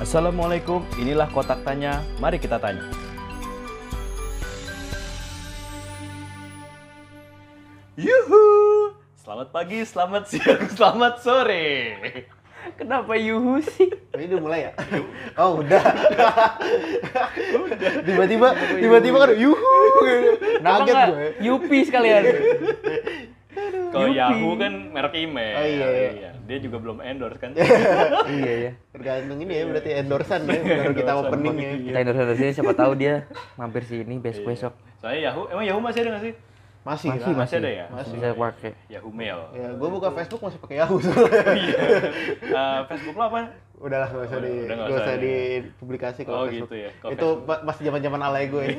Assalamualaikum, inilah kotak tanya. Mari kita tanya. Yuhu! Selamat pagi, selamat siang, selamat sore. Kenapa yuhu sih? Ini udah mulai ya? Oh udah. Tiba-tiba, tiba-tiba kan yuhu. Nggak gue. Yupi sekalian? Kalau. Yahoo kan merek email. Oh, iya, iya. Dia juga belum endorse kan? iya ya. Tergantung ini ya berarti endorsean ya. Baru kita opening ya. Kita endorse endorse ini siapa tahu dia mampir sini besok besok. Soalnya Yahoo, emang Yahoo masih ada nggak sih? Masih, Masih lah. Masih ada ya? Masih. Bisa pakai. Yahoo Mail. Ya, gue buka Facebook masih pakai Yahoo soalnya. Iya. Eh, Facebook lo apa? Udahlah nggak usah di, Udah nggak usah usah ya. dipublikasi kalau Oh, Facebook. gitu ya. Kalau Itu pa- masih zaman-zaman alay gue.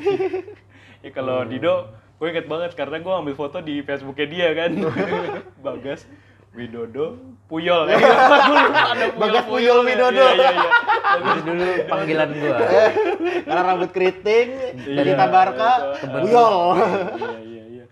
Ya kalau Dido, gue inget banget karena gue ambil foto di Facebooknya dia kan. Bagas Widodo Puyol. Eh, gue lupa ada Bagas Puyol Widodo. Iya, iya, iya. Itu dulu panggilan gua. Karena rambut keriting, dari Iya, Tabarka, itu. Buyol. Iya, iya, iya.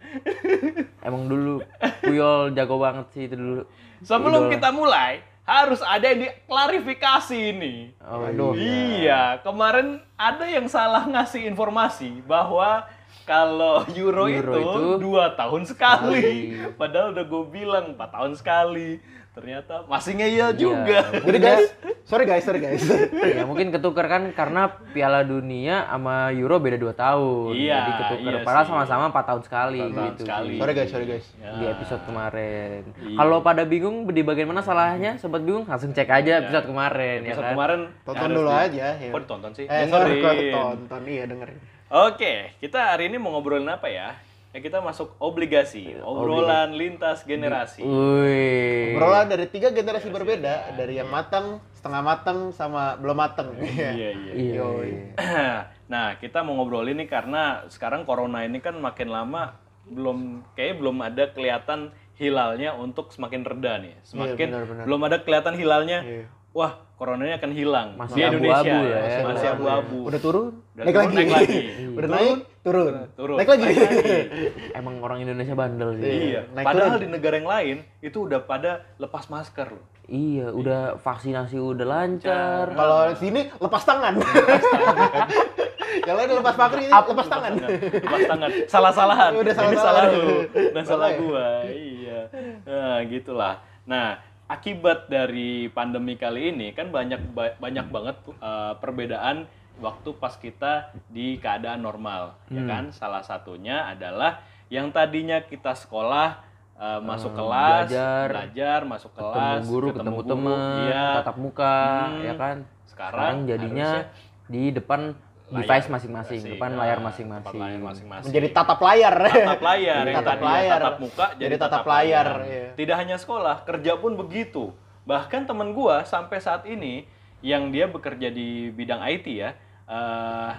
Emang dulu Puyol jago banget sih itu dulu. Sebelum Idola. kita mulai, harus ada yang diklarifikasi ini. Oh, Aduh. Iya, kemarin ada yang salah ngasih informasi bahwa kalau Euro, Euro itu, itu dua tahun sekali. sekali. Padahal udah gue bilang empat tahun sekali. Ternyata masih ngeyel juga. Jadi guys, sorry guys, sorry guys. Ya mungkin ketukar kan karena Piala Dunia sama Euro beda 2 tahun. Iya, Jadi ketukar. iya Padahal sama-sama 4 tahun sekali Empat tahun gitu. sekali. Sorry guys, sorry guys. Ya. Di episode kemarin. Iya. Kalau pada bingung di bagian mana salahnya, sobat bingung langsung cek aja episode kemarin ya Episode kan. kemarin Tonton dulu di- aja. ya. Kok ditonton sih? Eh, sorry, kok Dengerin. tonton. Iya, dengerin. Oke, kita hari ini mau ngobrolin apa ya? Ya kita masuk obligasi, obrolan lintas generasi. Wih. Obrolan dari tiga generasi berbeda, dari yang matang, setengah matang, sama belum matang. Iya, iya. Iya. Yoi. nah, kita mau ngobrolin nih karena sekarang corona ini kan makin lama belum kayak belum ada kelihatan hilalnya untuk semakin reda nih. Semakin benar, benar. belum ada kelihatan hilalnya. Iya. Wah, coronanya akan hilang Masih di Indonesia abu-abu ya. ya. Masih abu-abu. Udah turun, Udah naik, turun, lagi. naik lagi. Udah naik, turun. Turun. Naik lagi. Emang orang Indonesia bandel sih. Iya. Naik Padahal turun. di negara yang lain itu udah pada lepas masker loh. Iya, udah vaksinasi udah lancar. Kalau sini lepas tangan. Kalau ini lepas pakai ini lepas tangan. Lepas tangan. Salah-salahan. Udah Ini salah lu. Salah Salah ya? gua. Iya. Nah, gitulah. Nah, akibat dari pandemi kali ini kan banyak ba- banyak banget uh, perbedaan waktu pas kita di keadaan normal, ya Hmm. kan? Salah satunya adalah yang tadinya kita sekolah uh, masuk Eh, kelas, belajar, belajar, masuk ketemu kelas, guru, ketemu, teman, iya. tatap muka, Hmm. ya kan. Sekarang, Sekarang jadinya di depan layar device masing-masing, masing. depan Nah, layar depan masing-masing. layar masing-masing. Menjadi tatap layar. tatap layar yang Tatap tadinya layar. tatap muka jadi, Jadi tatap, tatap layar. layar, iya. Tidak hanya sekolah, kerja pun begitu. Bahkan temen gua sampai saat ini yang dia bekerja di bidang IT ya, eh,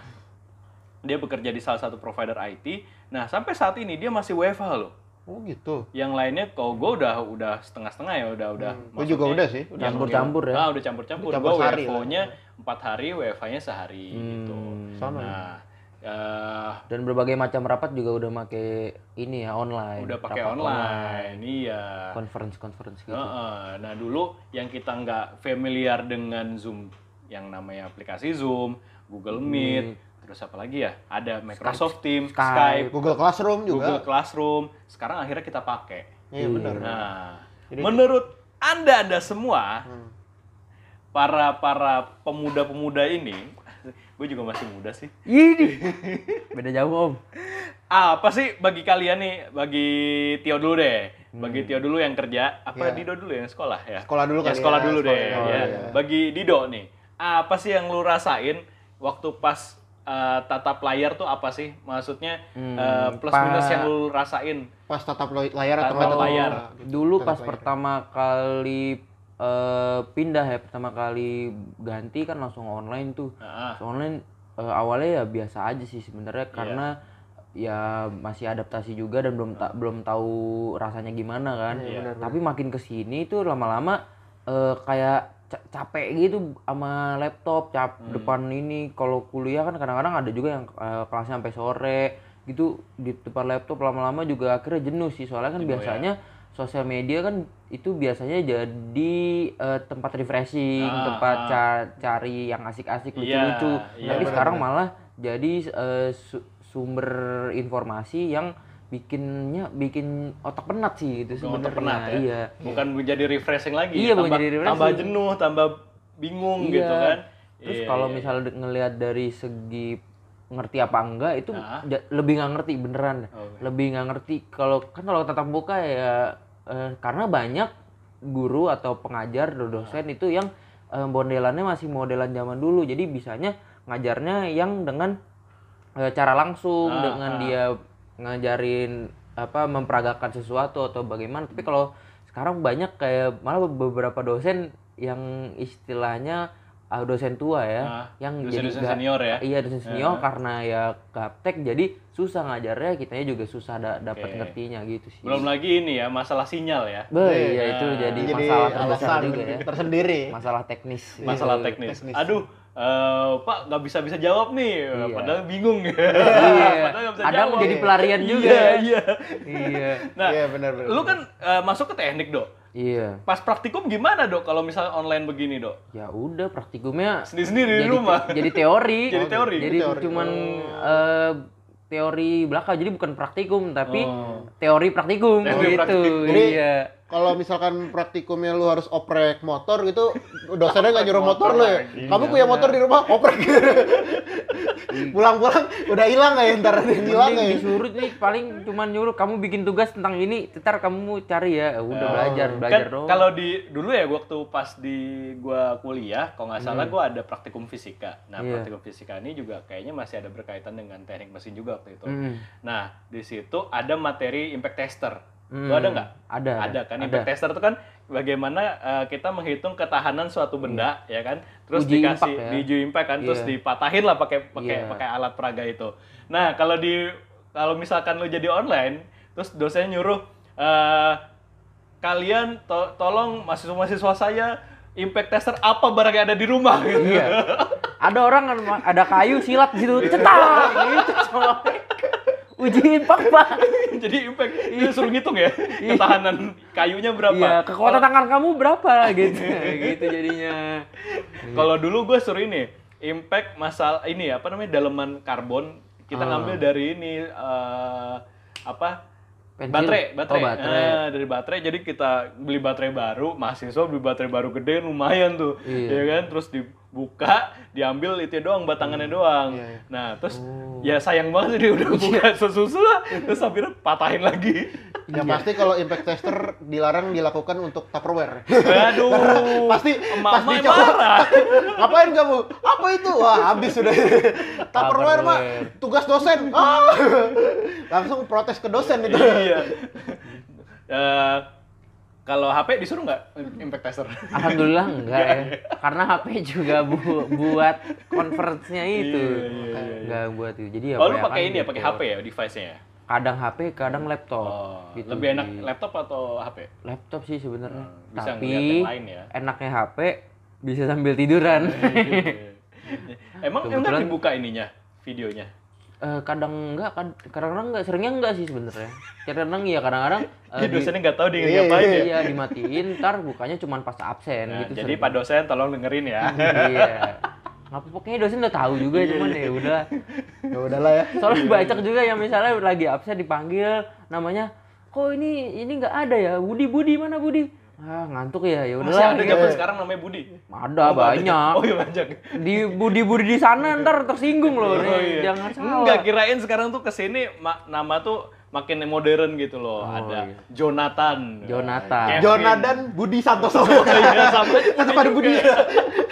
dia bekerja di salah satu provider IT. Nah sampai saat ini dia masih WFH loh. Oh gitu. Yang lainnya kalau gue udah udah setengah-setengah ya udah udah. Gue juga udah sih. Udah Campur-campur ya. Ah udah campur-campur. Campur Gue. WFO-nya empat hari, WFH-nya sehari gitu. sama. Nah, eh, Dan berbagai macam rapat juga udah make ini ya online. udah pakai Rapat online, iya. Conference conference gitu. Heeh. Nah dulu yang kita nggak familiar dengan Zoom, yang namanya aplikasi Zoom, Google Meet, terus apa lagi ya? Ada Microsoft Teams, Skype. Skype, Google Classroom juga. Google Classroom. Sekarang akhirnya kita pakai. Iya benar. Nah, Jadi- menurut anda anda semua, Hmm. para para pemuda-pemuda ini, gue juga masih muda sih. Ini beda jauh om. Apa sih bagi kalian nih, bagi Tio dulu deh, bagi Tio dulu yang kerja, apa Ya. Dido dulu yang sekolah ya? Sekolah dulu Ya, kali sekolah ya, dulu sekolah deh. ya. ya. Bagi Dido nih, apa sih yang lu rasain waktu pas eh, tatap layar tuh apa sih? Maksudnya Hmm, eh, plus pa- minus yang lu rasain? Pas tatap layar atau Tatap layar. gitu. Dulu Tatap pas layar. pertama kali eh, pindah ya, pertama kali ganti kan langsung online tuh. Langsung online eh, awalnya ya biasa aja sih sebenarnya Iya. karena ya masih adaptasi juga dan belum ta- belum tahu rasanya gimana kan. Iya, Tapi makin ke sini tuh lama-lama eh, kayak capek gitu sama laptop, cap Hmm. depan ini. Kalau kuliah kan kadang-kadang ada juga yang eh, kelasnya sampai sore gitu di depan laptop lama-lama juga akhirnya jenuh sih soalnya kan Jenuh, ya. biasanya sosial media kan itu biasanya jadi eh, tempat refreshing, Ah, tempat ah. ca- cari yang asik-asik, Iya, lucu-lucu. iya, Tapi benar, sekarang malah jadi eh, su- sumber informasi yang bikinnya bikin otak penat sih gitu Bukan otak sebenarnya. penat ya? Iya. Bukan menjadi refreshing lagi. Iya, tambah, jadi refreshing. tambah jenuh, tambah bingung Iya. gitu kan. Terus Iya, kalau iya, misalnya de- ngelihat dari segi ngerti apa enggak itu Nah. lebih nggak ngerti beneran. Oke. Lebih nggak ngerti kalau kan kalau tatap muka ya eh, karena banyak guru atau pengajar atau dosen itu yang eh, modelannya masih modelan zaman dulu. Jadi bisanya ngajarnya yang dengan eh, cara langsung Ah, dengan ah. dia ngajarin apa memperagakan sesuatu atau bagaimana. Tapi kalau sekarang banyak kayak malah beberapa dosen yang istilahnya ah, dosen tua ya, Ah, yang dosen-dosen nggak- senior ya? Iya dosen senior karena ya gaptek jadi susah ngajarnya, kitanya juga susah da- dapat Oke. ngertinya gitu sih. Belum lagi ini ya, masalah sinyal ya. Be, Iya, iya itu jadi, Jadi masalah terbesar juga ya. tersendiri. Masalah teknis. Masalah Iya. teknis. teknis. Aduh, eh, Pak nggak bisa bisa jawab nih, Iya. padahal bingung. Iya. Padahal bisa Kadang jawab. jadi pelarian juga. Iya, iya. iya. Nah, Iya, benar, benar. lu kan eh, masuk ke teknik dok. Iya. Pas praktikum gimana dok? Kalau misalnya online begini dok? Ya udah praktikumnya Sendiri-sendiri di rumah. Jadi teori. Jadi teori? Jadi Teori. cuman Oh. eh, teori belaka jadi bukan praktikum tapi Oh. teori praktikum Teori gitu. praktikum. Jadi- iya. Kalau misalkan praktikumnya lu harus oprek motor gitu, dosennya nggak nyuruh motor lu ya. lagi. Kamu punya motor di rumah, oprek. Pulang-pulang udah hilang nggak ya ntar ada yang hilang ya. disuruh nih paling cuman nyuruh kamu bikin tugas tentang ini, ntar kamu cari ya. Udah belajar, belajar kan dong. kalau di dulu ya waktu pas di gua kuliah kalau nggak salah Hmm. gua ada praktikum fisika nah Iya. praktikum fisika ini juga kayaknya masih ada berkaitan dengan teknik mesin juga waktu itu Hmm. nah di situ ada materi impact tester Hmm. Lu ada nggak Ada. ada kan Ada. impact tester itu kan bagaimana eh, kita menghitung ketahanan suatu benda ya kan terus Uji dikasih impact ya. diuji impact kan terus Iya. dipatahin lah pakai pakai Iya. pakai alat peraga itu nah kalau di kalau misalkan lu jadi online terus dosennya nyuruh eh, kalian to- tolong mahasiswa-mahasiswa saya impact tester apa barang yang ada di rumah gitu. Iya. Ada orang ada kayu silat di situ cetak gitu. Uji impact, Pak. Jadi impact itu suruh ngitung ya ketahanan kayunya berapa. Iya, kekuatan tangan kamu berapa gitu. gitu jadinya. Kalau dulu gue suruh ini impact masalah ini apa namanya daleman karbon kita Ah. ngambil dari ini eh, apa Pensil. baterai baterai, Oh, baterai. Eh, dari baterai jadi kita beli baterai baru mahasiswa beli baterai baru gede lumayan tuh Iya. ya kan terus dibuka diambil itu doang batangannya doang Iya, iya. nah terus Oh. ya sayang banget dia udah buka sesusu lah terus akhirnya patahin lagi Ya pasti kalau impact tester dilarang dilakukan untuk Tupperware. aduh pasti emak-emak pasti coba. marah Ngapain kamu? Apa itu? Wah, habis sudah. Tupperware, Mak. Tugas dosen. Ah. Langsung protes ke dosen itu. iya Eh, kalau HP disuruh nggak impact tester Alhamdulillah enggak ya. Karena HP juga bu- buat conference-nya itu. Iya, iya, iya, Enggak buat itu. Jadi ya oh lu pakai ini ya gitu. pakai HP ya device-nya ya Kadang HP, kadang laptop. oh Gitu lebih enak sih. laptop atau HP laptop sih sebenarnya. Hmm, bisa Tapi ngeliat yang lain ya. enaknya HP bisa sambil tiduran. emang emang Kebetulan- dibuka ininya videonya Eh, kadang enggak, kad- kadang-kadang enggak, seringnya enggak sih sebenarnya. Kadang-kadang iya, kadang-kadang eh, di- dosennya nggak tahu dia Iya, ngapain ya iya dimatiin, ntar bukanya cuma pas absen Nah, gitu. jadi sering. pak dosen tolong dengerin ya iya. Ngapa pokoknya dosen udah tahu juga cuman ya udah. Ya udahlah ya. Soalnya banyak juga yang misalnya lagi absen dipanggil namanya, "Kok ini ini nggak ada ya? Budi Budi mana Budi?" Ah, ngantuk ya. Ya masih udahlah. ada gitu. zaman sekarang namanya Budi Ada Oh, banyak. oh iya banyak Di Budi Budi di sana ntar tersinggung loh. Oh, nih. iya. Jangan salah. Enggak kirain sekarang tuh ke sini ma- nama tuh makin modern gitu loh. ada iya. Jonathan. Jonathan. Kevin. Jonadan Budi Santoso. Iya, sama. Ada Budi.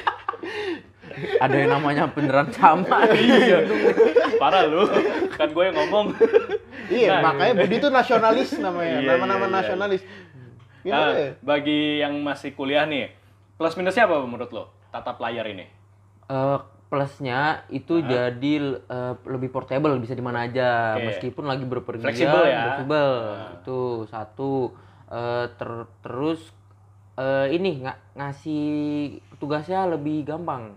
Ada yang namanya beneran sama. iya. Parah lu. Kan gue yang ngomong. Iya, Nah, makanya Budi itu nasionalis namanya. Iya, Nama-nama iya, iya. nasionalis. Nah, Gimana ya? bagi yang masih kuliah nih, plus minusnya apa menurut lo? Tatap layar ini. Eh, plusnya itu jadi eh, lebih portable bisa di mana aja Oke. meskipun lagi berpergian Fleksibel ya. fleksibel. Nah. itu satu Eh, ter- terus eh, ini nggak ngasih tugasnya lebih gampang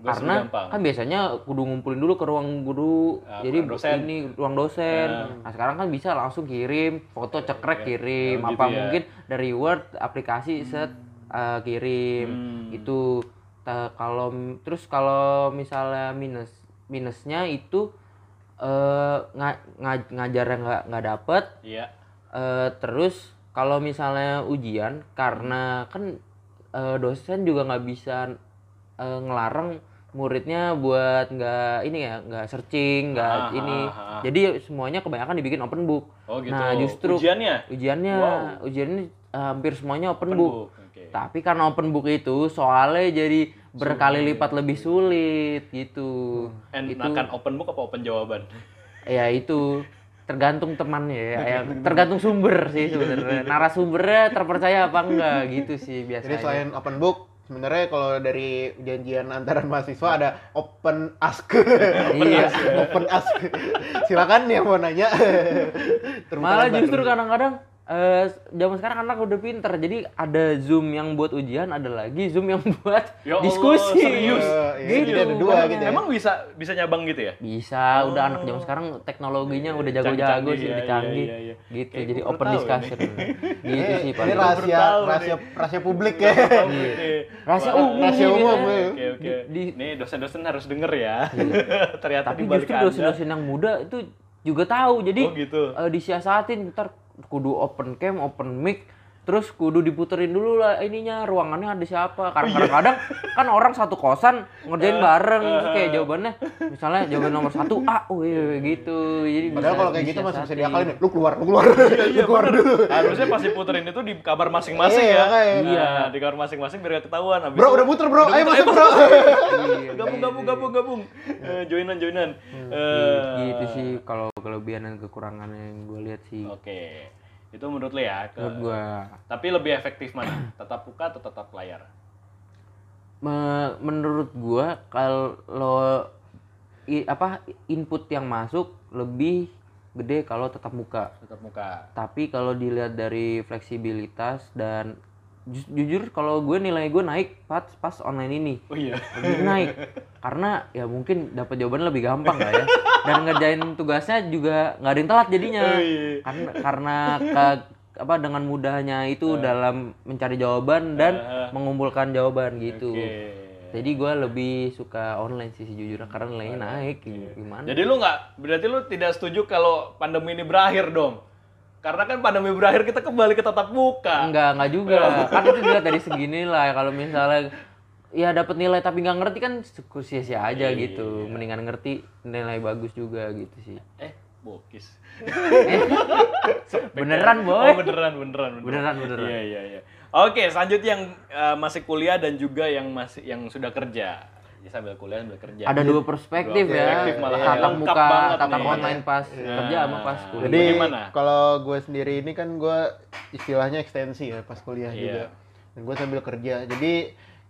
Tugas karena gampang. kan biasanya kudu ngumpulin dulu ke ruang guru Ah, jadi dosen. ini ruang dosen Ya. nah sekarang kan bisa langsung kirim foto cekrek kirim Oh, apa gitu ya. mungkin dari word aplikasi set uh, kirim Hmm. itu kalau terus kalau misalnya minus minusnya itu eh nga- nga- ngajarnya nggak nggak dapet Iya. Eh, terus kalau misalnya ujian karena kan eh, dosen juga nggak bisa eh, ngelarang muridnya buat nggak ini ya nggak searching nggak Ah, ini ah, ah. jadi semuanya kebanyakan dibikin open book Oh gitu. Nah, justru- ujiannya ujiannya Wow. ujiannya eh, hampir semuanya open, open book. book. Oke. tapi karena open book itu soalnya jadi berkali lipat lebih sulit gitu itu Enakan open book apa open jawaban? ya itu tergantung temannya ya, ya tergantung sumber sih sebenarnya narasumbernya terpercaya apa enggak gitu sih Jadi biasanya selain open book, sebenarnya kalau dari janjian antara mahasiswa ada open ask. Iya. open ask. Silakan yang mau nanya. Malah justru kadang-kadang eh zaman sekarang anak udah pinter jadi ada zoom yang buat ujian ada lagi zoom yang buat Ya Allah, diskusi serius? Eh, iya, Gitu, jadi ada dua gitu ya. Emang bisa bisa nyabang gitu ya? bisa udah anak zaman sekarang teknologinya udah jago-jago Canggih-canggih, sih iya, udah canggih iya, iya. gitu Kayak jadi open discussion gitu sih ini paling rahasia tahu rahasia nih. rahasia publik ya. rahasia umum rahasia ini, umum, ya. Oke oke. Di- Nih dosen-dosen harus denger ya. Ternyata tapi justru dosen-dosen yang muda itu juga tahu jadi Oh gitu. eh, disiasatin ntar kudu open cam open mic terus kudu diputerin dulu lah ininya ruangannya ada siapa karena kadang-kadang kan orang satu kosan ngerjain bareng terus kayak jawabannya misalnya jawaban nomor satu A oh iya gitu jadi Padahal bisa kalau kayak gitu masih bisa diakalin. Lu keluar, lu keluar. Iya lu keluar bener. dulu. Harusnya pasti puterin itu di kamar masing-masing Iya, ya. kayak- Iya. Nah, di kamar masing-masing biar gak ketahuan. Habis Bro, itu- udah muter, Bro. Ayo muter, masuk, Bro. Iya, gabung gabung gabung gabung. Eh, joinan joinan. Gitu- Eh, gitu sih kalau kelebihan dan kekurangannya yang gue lihat sih Oke. Itu menurut lo ya. Ke... menurut gue Tapi lebih efektif mana? Tetap muka atau tetap layar? Me- menurut gua kalau i- apa input yang masuk lebih gede kalau tetap muka. Tetap muka. Tapi kalau dilihat dari fleksibilitas dan ju- jujur kalau gue nilai gue naik pas pas online ini Oh iya. lebih naik karena ya mungkin dapat jawaban lebih gampang lah ya. Dan ngerjain tugasnya juga nggak ada yang telat jadinya. Oh, iya. karena karena ke- apa dengan mudahnya itu dalam mencari jawaban dan Eh. mengumpulkan jawaban gitu. Oke. jadi gue lebih suka online sih sejujurnya karena nilainya naik gimana? Jadi lu nggak berarti lu tidak setuju kalau pandemi ini berakhir dong? Karena kan pandemi berakhir kita kembali ke tatap muka. enggak enggak juga. Kan itu dilihat dari segini lah. Kalau misalnya ya dapat nilai tapi nggak ngerti kan syukur sia-sia aja Iya. gitu mendingan ngerti nilai bagus juga gitu sih Eh, bokis. beneran boy Oh, beneran, beneran, Beneran, beneran. Iya, iya, iya. Oke, selanjutnya yang eh, masih kuliah dan juga yang masih yang sudah kerja. Jadi sambil kuliah sambil kerja. ada dua perspektif Dua ya perspektif malah ya. tatap Lengkap muka tatap online pas kerja sama pas Nah. kuliah Jadi kalau gue sendiri ini kan gue istilahnya ekstensi ya pas kuliah Iya. juga. Dan gue sambil kerja. Jadi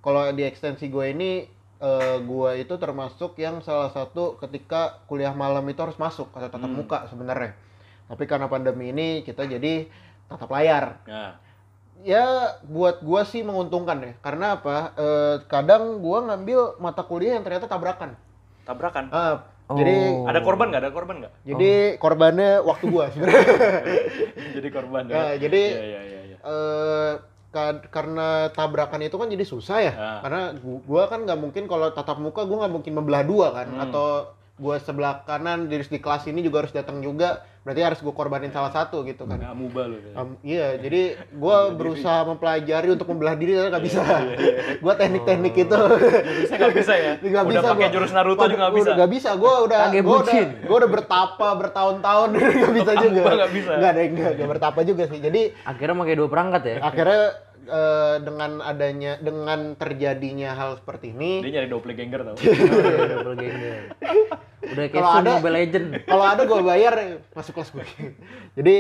kalau di ekstensi gue ini eh, gue itu termasuk yang salah satu ketika kuliah malam itu harus masuk atau tatap Hmm. muka sebenarnya. Tapi karena pandemi ini kita jadi tatap layar. Nah, Ya buat gue sih menguntungkan ya. Karena apa? Eh, kadang gue ngambil mata kuliah yang ternyata tabrakan. tabrakan. Ah, Oh. Jadi Ada korban nggak? Ada korban nggak? jadi korbannya waktu gue sebenarnya. jadi korban ya. Nah, jadi iya, iya, iya. eh ka- karena tabrakan itu kan jadi susah ya Ah. karena gu- gua kan nggak mungkin kalau tatap muka gua nggak mungkin membelah dua kan Hmm. atau gua sebelah kanan di, di kelas ini juga harus datang juga. Berarti harus gua korbanin salah satu gitu kan. Nggak muba lu. Am- iya jadi gua berusaha mempelajari untuk membelah diri tapi nggak bisa. Gua teknik-teknik itu. Jurusnya nggak bisa ya? nggak Udah bisa pakai gua. jurus Naruto juga nggak bisa. nggak bisa. Gua udah gua udah udah bertapa bertahun-tahun. Nggak bisa juga. nggak bisa. nggak ada yang nggak bertapa juga sih. Jadi akhirnya pakai dua perangkat ya? akhirnya eh, dengan adanya dengan terjadinya hal seperti ini Dia nyari doppelganger tau. double ganger udah kayak Kalau ada- Mobile Legend kalau ada gue bayar masuk kelas gue jadi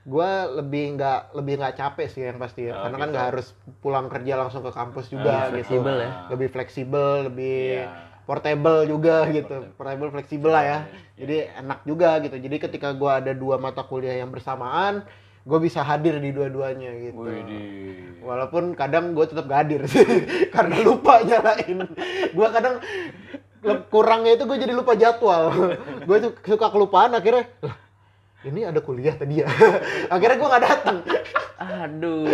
gue lebih nggak lebih nggak capek sih yang pasti ya. Oh, karena kan gitu. nggak harus pulang kerja langsung ke kampus juga Ah, gitu fleksibel ya. lebih fleksibel lebih Iya. portable juga gitu portable fleksibel lah ya jadi enak juga gitu jadi ketika gue ada dua mata kuliah yang bersamaan gue bisa hadir di dua-duanya gitu Widih. walaupun kadang gue tetap gak hadir sih karena lupa nyalain gue kadang kurangnya itu gue jadi lupa jadwal gue tuh suka kelupaan akhirnya "Lah, ini ada kuliah tadi ya akhirnya gue nggak datang Aduh.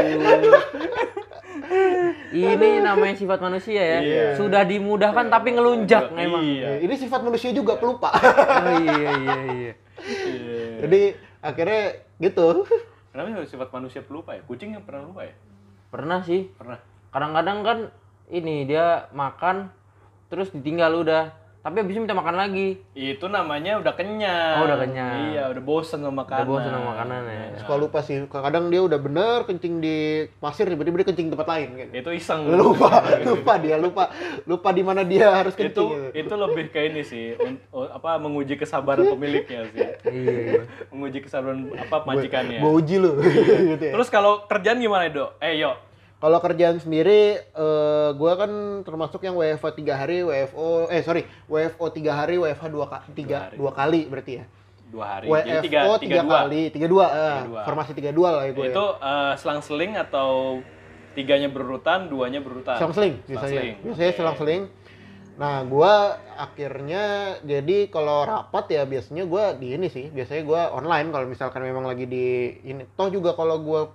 Ini namanya sifat manusia ya. Iya. Sudah dimudahkan tapi ngelunjak memang. Iya. ini sifat manusia juga pelupa Oh iya iya iya. Iya. jadi akhirnya gitu Kenapa sifat manusia pelupa ya? Kucing yang pernah lupa ya? Pernah sih. Pernah. Kadang-kadang kan ini dia makan terus ditinggal udah. Tapi habis itu minta makan lagi. Itu namanya udah kenyang. Oh, udah kenyang. Iya, udah bosen sama makanan. Udah bosen sama makanan ya. suka lupa sih kadang dia udah bener kencing di pasir tiba-tiba dia kencing di tempat lain gitu. Itu iseng. lupa lupa dia lupa lupa di mana dia harus itu kencing gitu. itu lebih kayak ini sih apa menguji kesabaran pemiliknya sih Iya iya. menguji kesabaran apa majikannya Gua uji lu gitu ya. terus kalau kerjaan gimana dok eh yo Kalau kerjaan sendiri, eh gua kan termasuk yang WFH tiga hari, WFO, eh sorry, WFO tiga hari, WFH dua, tiga, dua kali berarti ya. dua hari WFO tiga tiga kali, tiga dua, Tiga dua. formasi tiga dua lah ya gue. itu eh, selang-seling atau tiganya berurutan duanya berurutan selang-seling biasanya. Biasanya Oke. selang-seling. Nah, gua akhirnya jadi kalau rapat ya biasanya gua di ini sih, biasanya gua online kalau misalkan memang lagi di ini. Toh juga kalau gua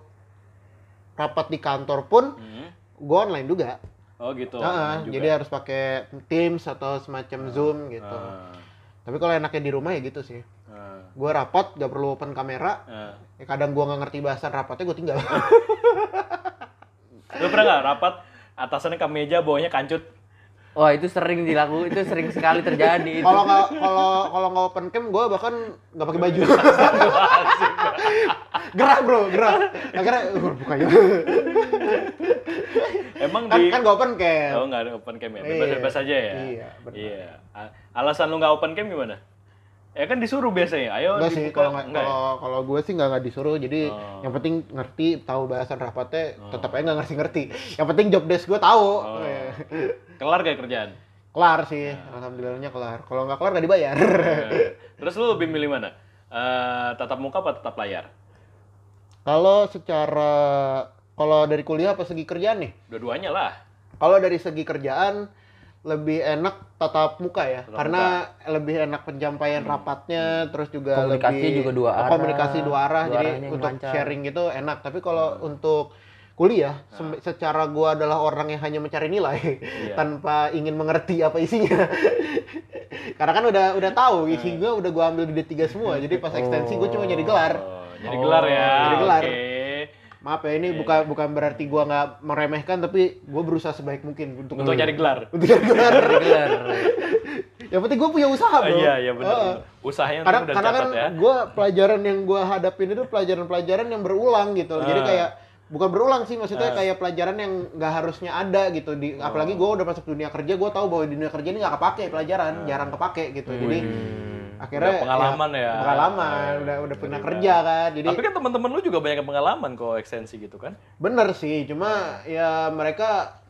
rapat di kantor pun Hmm. gua online juga. oh gitu Nah, Juga. jadi harus pakai Teams atau semacam Zoom gitu. Ah, Tapi kalau enaknya di rumah ya gitu sih. ah, Gua rapat gak perlu open kamera. ah. Ya kadang gua nggak ngerti bahasa rapatnya gua tinggal. lu pernah nggak rapat atasannya ke meja bawahnya kancut Wah itu sering dilakukan, itu sering sekali terjadi itu. Kalau nggak kalau kalau nggak open cam gua bahkan nggak pakai baju. gerak bro, gerak. Akhirnya uh, buka ya. emang kan di kan nggak open cam. oh nggak ada open cam ya bebas Iya. bebas aja ya Iya, benar. iya alasan lu nggak open cam gimana ya kan disuruh biasanya ayo Enggak sih, dibuka. kalau ya? kalau kalau gue sih nggak nggak disuruh. Jadi Oh. yang penting ngerti, tahu bahasan rapatnya, tetap aja nggak ngerti ngerti. Yang penting job desk gue tahu. Oh. Iya. kelar gak kerjaan Kelar sih, alhamdulillahnya kelar. Kalau nggak kelar nggak dibayar. Eh, Terus lu lebih milih mana? Eh, tatap muka apa tatap layar? Kalau secara kalau dari kuliah apa segi kerjaan nih? Dua-duanya lah. Kalau dari segi kerjaan lebih enak tatap muka ya, Tatap karena lebih enak penyampaian rapatnya, terus juga Komunikasi lebih juga dua arah. komunikasi dua arah, Dua jadi untuk lancar. sharing gitu enak. Tapi kalau untuk kuliah, sem- secara gua adalah orang yang hanya mencari nilai Iya. tanpa ingin mengerti apa isinya. karena kan udah udah tahu isi gua udah gua ambil di D3 semua, jadi pas ekstensi gua cuma nyari gelar. Oh, jadi gelar ya. Jadi gelar. Oke. Maaf ya ini bukan bukan berarti gua nggak meremehkan tapi gua berusaha sebaik mungkin untuk Untuk cari gelar. untuk cari gelar. Gelar. yang penting gua punya usaha Ah, bro. iya, iya benar. Benar. Usahanya Karena udah karena kan ya. gua pelajaran yang gua hadapin itu pelajaran-pelajaran yang berulang gitu. loh. Jadi Ah. kayak bukan berulang sih maksudnya Ah. kayak pelajaran yang nggak harusnya ada gitu di apalagi gua udah masuk dunia kerja gua tahu bahwa di dunia kerja ini nggak kepake pelajaran jarang kepake gitu jadi akhirnya Ah. Udah pengalaman ya. pengalaman udah udah pernah kerja kan jadi Tapi kan teman-teman lu juga banyak pengalaman kok ekstensi gitu kan? Bener sih, cuma ya mereka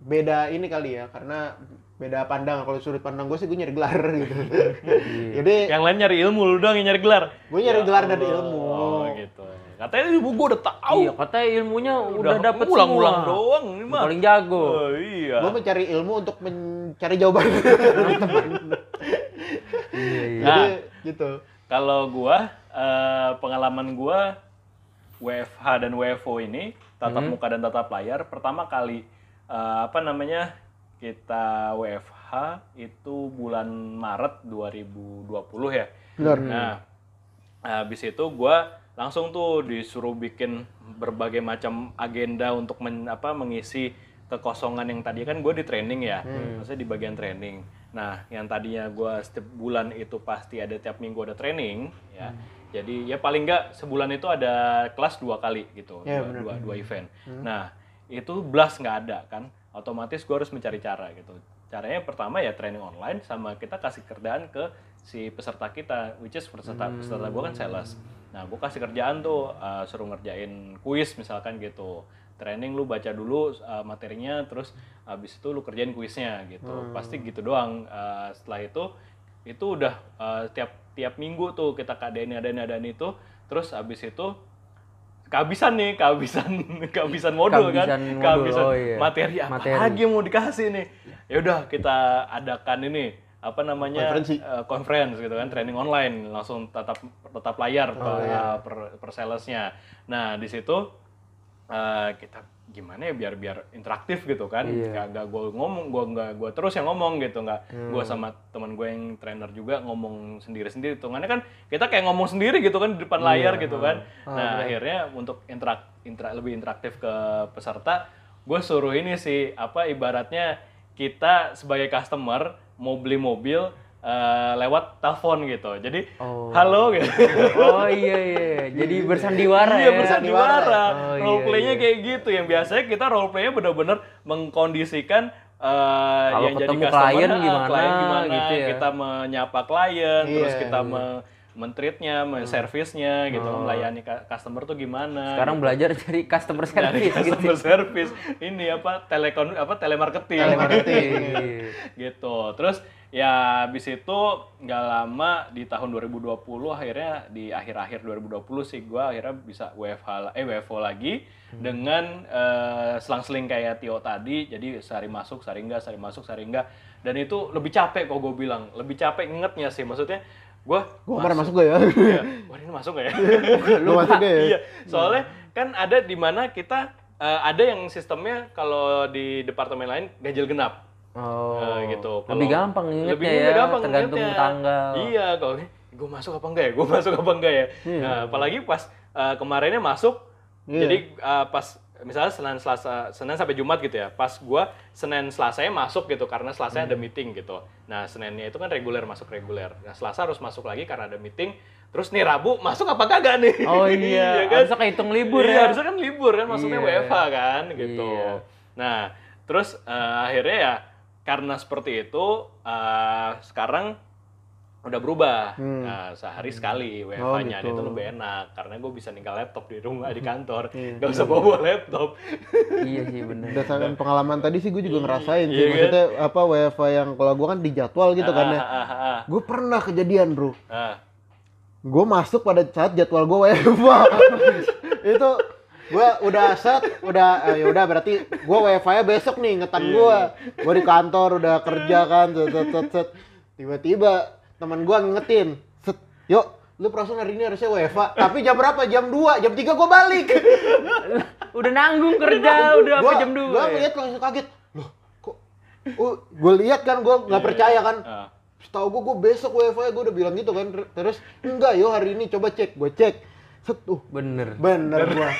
beda ini kali ya, karena beda pandang. Kalau sudut pandang gue sih gue nyari gelar gitu. Jadi Yang lain nyari ilmu, lu doang yang nyari gelar. gue nyari Ya gelar dari ilmu. Oh gitu. Katanya ibu gua udah tahu. Iya, katanya ilmunya udah, dapet ulang-ulang semua. doang ini mah. Paling jago. Oh, iya. Gue mencari ilmu untuk mencari jawaban. Iya, iya. Jadi Nah. gitu. Kalau gua eh, pengalaman gua WFH dan WFO ini tatap Hmm. muka dan tatap layar pertama kali eh, apa namanya kita WFH itu bulan Maret 2020 ya. Benar. Nah, habis itu gua langsung tuh disuruh bikin berbagai macam agenda untuk men- apa mengisi kekosongan yang tadi kan gue di training ya, maksudnya di bagian training. Nah, yang tadinya gua setiap bulan itu pasti ada tiap minggu ada training, ya. Jadi ya paling nggak sebulan itu ada kelas dua kali gitu, Ya, dua, dua, dua event. Nah, itu blast nggak ada kan, otomatis gua harus mencari cara gitu. Caranya pertama ya training online sama kita kasih kerjaan ke si peserta kita, which is peserta peserta gue kan sales. Nah, gue kasih kerjaan tuh uh, suruh ngerjain kuis misalkan gitu. Training lu baca dulu uh, materinya, terus habis itu lu kerjain kuisnya gitu. Pasti gitu doang. Uh, setelah itu itu udah uh, tiap tiap minggu tuh kita kadain adain adain itu, terus habis itu kehabisan nih, kehabisan kehabisan modul kan, Kehabisan modul, kehabisan oh iya. materi apa Materi. lagi yang mau dikasih nih. Ya udah kita adakan ini apa namanya Konferensi. eh, conference gitu kan, training online langsung tatap tatap layar per, per, per salesnya. Nah di situ eh, kita gimana ya biar biar interaktif gitu kan. Iya. nggak nggak gue ngomong gue nggak gue terus yang ngomong gitu. Nggak gue sama teman gue yang trainer juga ngomong sendiri sendiri hitungannya kan kita kayak ngomong sendiri gitu kan di depan layar gitu kan. nah akhirnya untuk interak interak lebih interaktif ke peserta gue suruh ini sih apa ibaratnya kita sebagai customer mau beli mobil eh, lewat telepon gitu jadi Oh. halo gitu Oh iya iya, jadi bersandiwara Iya ya. bersandiwara. Oh, iya, role playnya iya. kayak gitu. Yang biasanya kita role playnya benar-benar mengkondisikan eh, Kalau yang jadi customer, klien ah, gimana, klien gimana, gitu ya. kita menyapa klien, terus Iya, kita iya. me- mentreatnya, menservisnya gitu, melayani ka- customer tuh gimana. Sekarang belajar dari customer dari service gitu. customer service ini apa telekon apa telemarketing, Telemarketing. gitu. Terus ya habis itu nggak lama di tahun 2020 akhirnya di akhir-akhir 2020 sih gua akhirnya bisa WFH eh WFO lagi dengan eh, selang-seling kayak Tio tadi. Jadi sehari masuk, sehari enggak, sehari masuk, sehari enggak. Dan itu lebih capek kok gue bilang. Lebih capek ingetnya sih. Maksudnya gua Gua kemarin masuk gak ya? Iya. Wah ini masuk gak ya? Lu masuk gak ya? Iya, soalnya kan ada di mana kita eh, ada yang sistemnya kalau di departemen lain ganjil genap. Oh. Eh, gitu. Lebih Kalau- gampang ingetnya lebih ya, gampang tergantung ingetnya. tanggal. Iya, kalau gue masuk apa enggak ya? Gue masuk apa enggak ya? Nah, apalagi pas eh, kemarinnya masuk, Iya. jadi eh, pas misalnya Senin Selasa Senin sampai Jumat gitu ya. Pas gua Senin Selasanya masuk gitu karena Selasa ada meeting gitu. Nah, Seninnya itu kan reguler masuk reguler. Nah, Selasa harus masuk lagi karena ada meeting. Terus nih Rabu masuk apa kagak nih? Oh iya, kan? harusnya kehitung libur iya, ya. harusnya kan libur kan maksudnya Iya. WFH kan gitu. Iya. Nah, terus eh, akhirnya ya karena seperti itu eh, sekarang udah berubah. Nah, sehari sekali WFH-nya gitu. itu lebih enak karena gue bisa ninggal laptop di rumah di kantor, nggak usah bawa, bawa laptop. iya sih bener. Berdasarkan pengalaman tadi sih gue juga ngerasain sih. Iya kan? Maksudnya apa WFA yang kalau gue kan di jadwal gitu kan ya. Ah, ah, ah, Gue pernah kejadian bro. ah. Gue masuk pada saat jadwal gue WFA. itu gue udah set, udah eh, ya udah berarti gue WFA nya besok nih ngetan gue. Gue di kantor udah kerja kan, set set set. set. Tiba-tiba teman gue ngingetin, set, yuk lu perasaan hari ini harusnya WFA, tapi jam berapa? Jam 2, jam 3 gue balik. Udah nanggung kerja, udah apa jam 2 Gue ngeliat langsung kaget. Loh, kok? Oh, gue lihat kan, gue nggak percaya kan. Ah. Setahu gue, gue besok WFA gue udah bilang gitu kan. Terus enggak yo hari ini coba cek, gue cek. Set, uh, Bener. bener gue.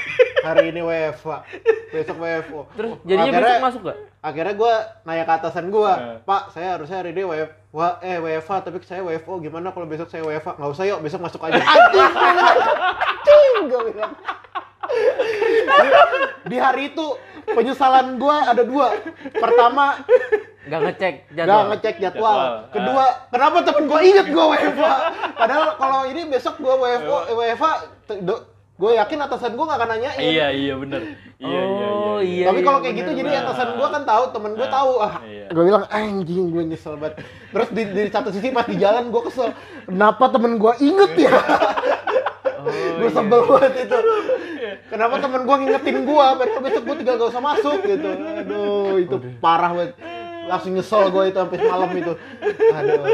Hari ini WFA, besok WFO. Terus jadinya Akhirnya- besok masuk gak? Akhirnya gue nanya ke atasan gue, Eh. Pak, saya harusnya hari ini WF, wa, eh WFA, tapi saya WFO. Gimana kalau besok saya WFA? Nggak usah yuk, besok masuk aja. Anjing, gua bilang. Bilang. Di hari itu penyesalan gue ada dua. Pertama, Gak ngecek nggak jadwal. ngecek jadwal. Jadwal. Kedua, kenapa temen gue inget gue WFA? Padahal kalau ini besok gue WFO, eh, WFA, gue yakin atasan gue nggak akan nanyain. Iya, iya bener. Iya, iya, Oh, iya. iya. Tapi kalau kayak bener, gitu jadi atasan gue kan tahu, temen gue Ah, tahu. Ah, iya. gue bilang anjing gue nyesel banget. Terus di, di satu sisi pas di jalan gue kesel. Kenapa temen gue inget ya? Oh, gue iya. sebel banget itu. Kenapa temen gue ngingetin gue? Padahal besok gue tinggal gak usah masuk gitu. Aduh itu parah banget. Langsung nyesel gue itu sampai malam itu. Aduh.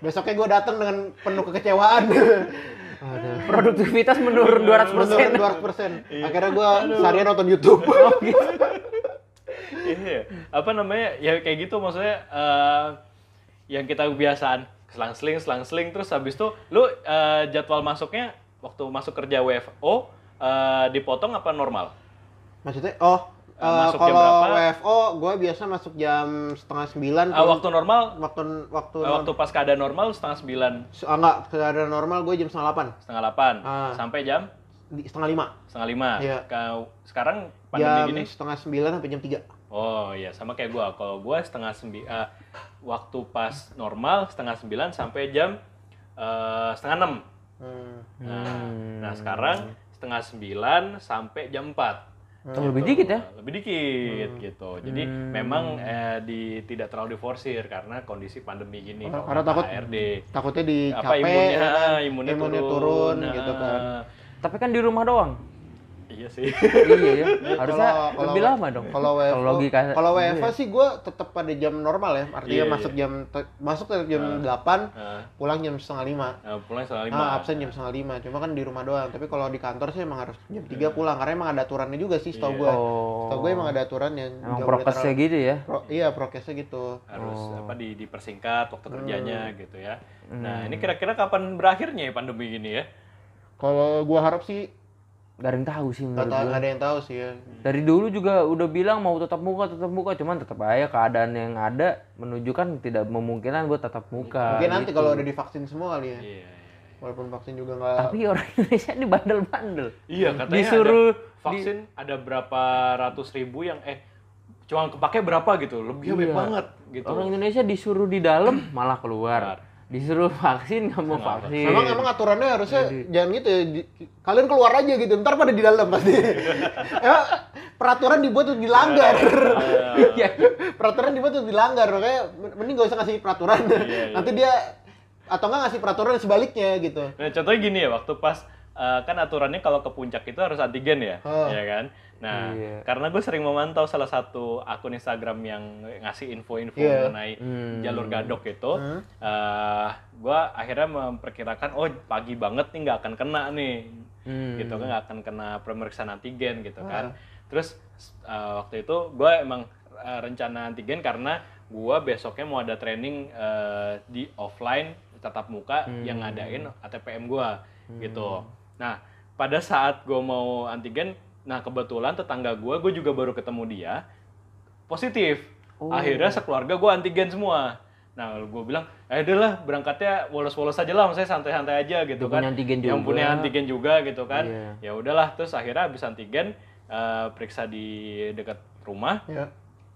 Besoknya gue datang dengan penuh kekecewaan. Aduh. Produktivitas menurun 200%. Menurun 200%. Akhirnya gue seharian nonton YouTube. Iya. Apa namanya? Ya kayak gitu maksudnya eh, yang kita kebiasaan selang-seling, selang-seling terus habis itu lu eh, jadwal masuknya waktu masuk kerja WFO eh, dipotong apa normal? Maksudnya, oh, Eh, eh, masuk jam kalau berapa? WFO, gue biasa masuk jam setengah sembilan. Ah, waktu normal waktu waktu eh, waktu pas keadaan normal setengah sembilan, ah, enggak keadaan normal gue jam setengah delapan, setengah delapan Ah. sampai jam di setengah lima, setengah lima. Iya. Kau sekarang pandemi jam gini? setengah sembilan sampai jam tiga. Oh iya sama kayak gua. Kalau gua setengah sembi eh, waktu pas normal setengah sembilan sampai jam eh, setengah enam. Hmm. Nah, nah sekarang setengah sembilan sampai jam empat. Oh, lebih dikit ya? Lebih dikit gitu. Jadi memang eh, di tidak terlalu diforsir karena kondisi pandemi gini. Karena- Kalau karena takut HRD. Takutnya apa dicapek, imunnya, ya kan? imunnya, imunnya turun, turun, Nah, gitu kan. Tapi kan di rumah doang. Iya sih. iya ya. Harusnya Kalau- kalau- lebih lama dong. Kalau WFH, Kalau logika kalau iya. WFH sih gue tetap pada jam normal ya. Artinya Iya, masuk iya. jam te- masuk tetap jam 8, Nah, pulang jam setengah lima. nah, pulang setengah lima. Ah, absen jam setengah lima. Cuma kan di rumah doang. Tapi kalau di kantor sih emang harus jam 3 pulang. Karena emang ada aturannya juga sih, setahu Iya. gue. Oh. Setahu gue emang ada aturannya. Emang Nggak boleh prokesnya terlalu- gitu ya. Pro- iya, prokesnya gitu. harus Oh. apa di dipersingkat waktu kerjanya Hmm. gitu ya. Nah, ini kira-kira kapan berakhirnya ya pandemi gini ya? Kalau gua harap sih Gak ada yang tahu sih menurut gue. nggak ada yang tahu sih ya. Dari dulu juga udah bilang mau tetap muka, tetap muka, cuman tetap aja keadaan yang ada menunjukkan tidak memungkinkan buat tetap muka. Mungkin nanti gitu. kalau udah divaksin semua kali ya. Iya, iya. Walaupun vaksin juga nggak. Tapi orang Indonesia ini bandel-bandel. Iya, katanya Disuruh ada vaksin ada berapa ratus ribu yang eh cuma kepake berapa gitu, lebih banyak Iya. banget gitu. Orang Indonesia disuruh di dalam malah keluar. Disuruh vaksin nggak mau Nggak vaksin. Memang emang aturannya harusnya jangan gitu ya. di- kalian keluar aja gitu. Ntar pada di dalam pasti. Emang peraturan dibuat untuk dilanggar. Iya. peraturan dibuat untuk dilanggar. Makanya mending gak usah ngasih peraturan. Iya, iya. Nanti dia atau enggak ngasih peraturan sebaliknya gitu. Nah, contohnya gini ya, waktu pas eh, kan aturannya kalau ke puncak itu harus antigen ya, Oh. ya kan? Nah, Iya. karena gue sering memantau salah satu akun Instagram yang ngasih info-info Iya. mengenai Hmm. jalur gadok itu, Hmm. eh, gue akhirnya memperkirakan, oh pagi banget nih nggak akan kena nih, Hmm. gitu kan nggak akan kena pemeriksaan antigen gitu Ah. kan. Terus eh, waktu itu gue emang eh, rencana antigen karena gue besoknya mau ada training eh, di offline tatap muka yang ngadain ATPM gue gitu. Nah pada saat gue mau antigen, nah kebetulan tetangga gue, gue juga baru ketemu dia positif. Oh. Akhirnya sekeluarga gue antigen semua. Nah, gue bilang, eh lah berangkatnya wolos-wolos aja lah, maksudnya santai-santai aja gitu Yang kan. punya antigen Yang juga. punya antigen juga gitu kan. Iya. Ya udahlah, terus akhirnya habis antigen eh, periksa di dekat rumah, Ya.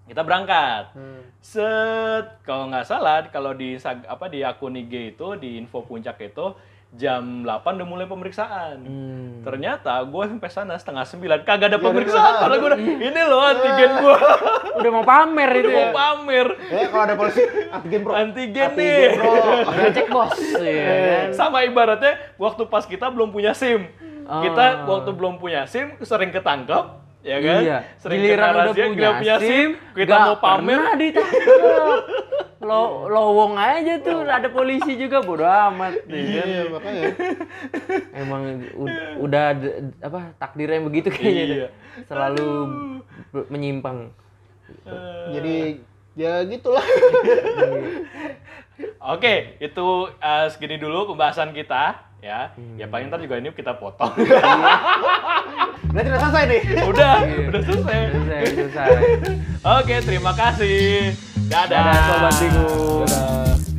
kita berangkat. Hmm. Set, kalau nggak salah, kalau di apa di akun IG itu, di info puncak itu jam 8 udah mulai pemeriksaan. Hmm. Ternyata gue sampai sana setengah sembilan kagak ada ada pemeriksaan. Padahal gue udah, ini loh antigen gue. Udah mau pamer itu Udah ya. mau pamer. Ya kalau ada polisi antigen bro. Antigen Antigen, nih. bro. Cek bos. Iya kan? Sama ibaratnya waktu pas kita belum punya SIM. Kita Oh. waktu belum punya SIM sering ketangkap, ya kan? Iya. Sering Giliran udah razia, punya, nggak punya SIM, kita mau pamer. Pernah ditangkap. Lo lowong aja tuh ada polisi juga bodo amat. ya kan? Iya makanya. Emang udah apa takdirnya yang begitu kayaknya. Iya. Selalu be- menyimpang. Jadi ya gitulah. Oke, itu eh, segini dulu pembahasan kita ya. Ya paling ntar juga ini kita potong. Udah tidak selesai nih. udah, udah selesai. Selesai, selesai. Oke, terima kasih. Dadah. Dadah sobat Bingung. Dadah.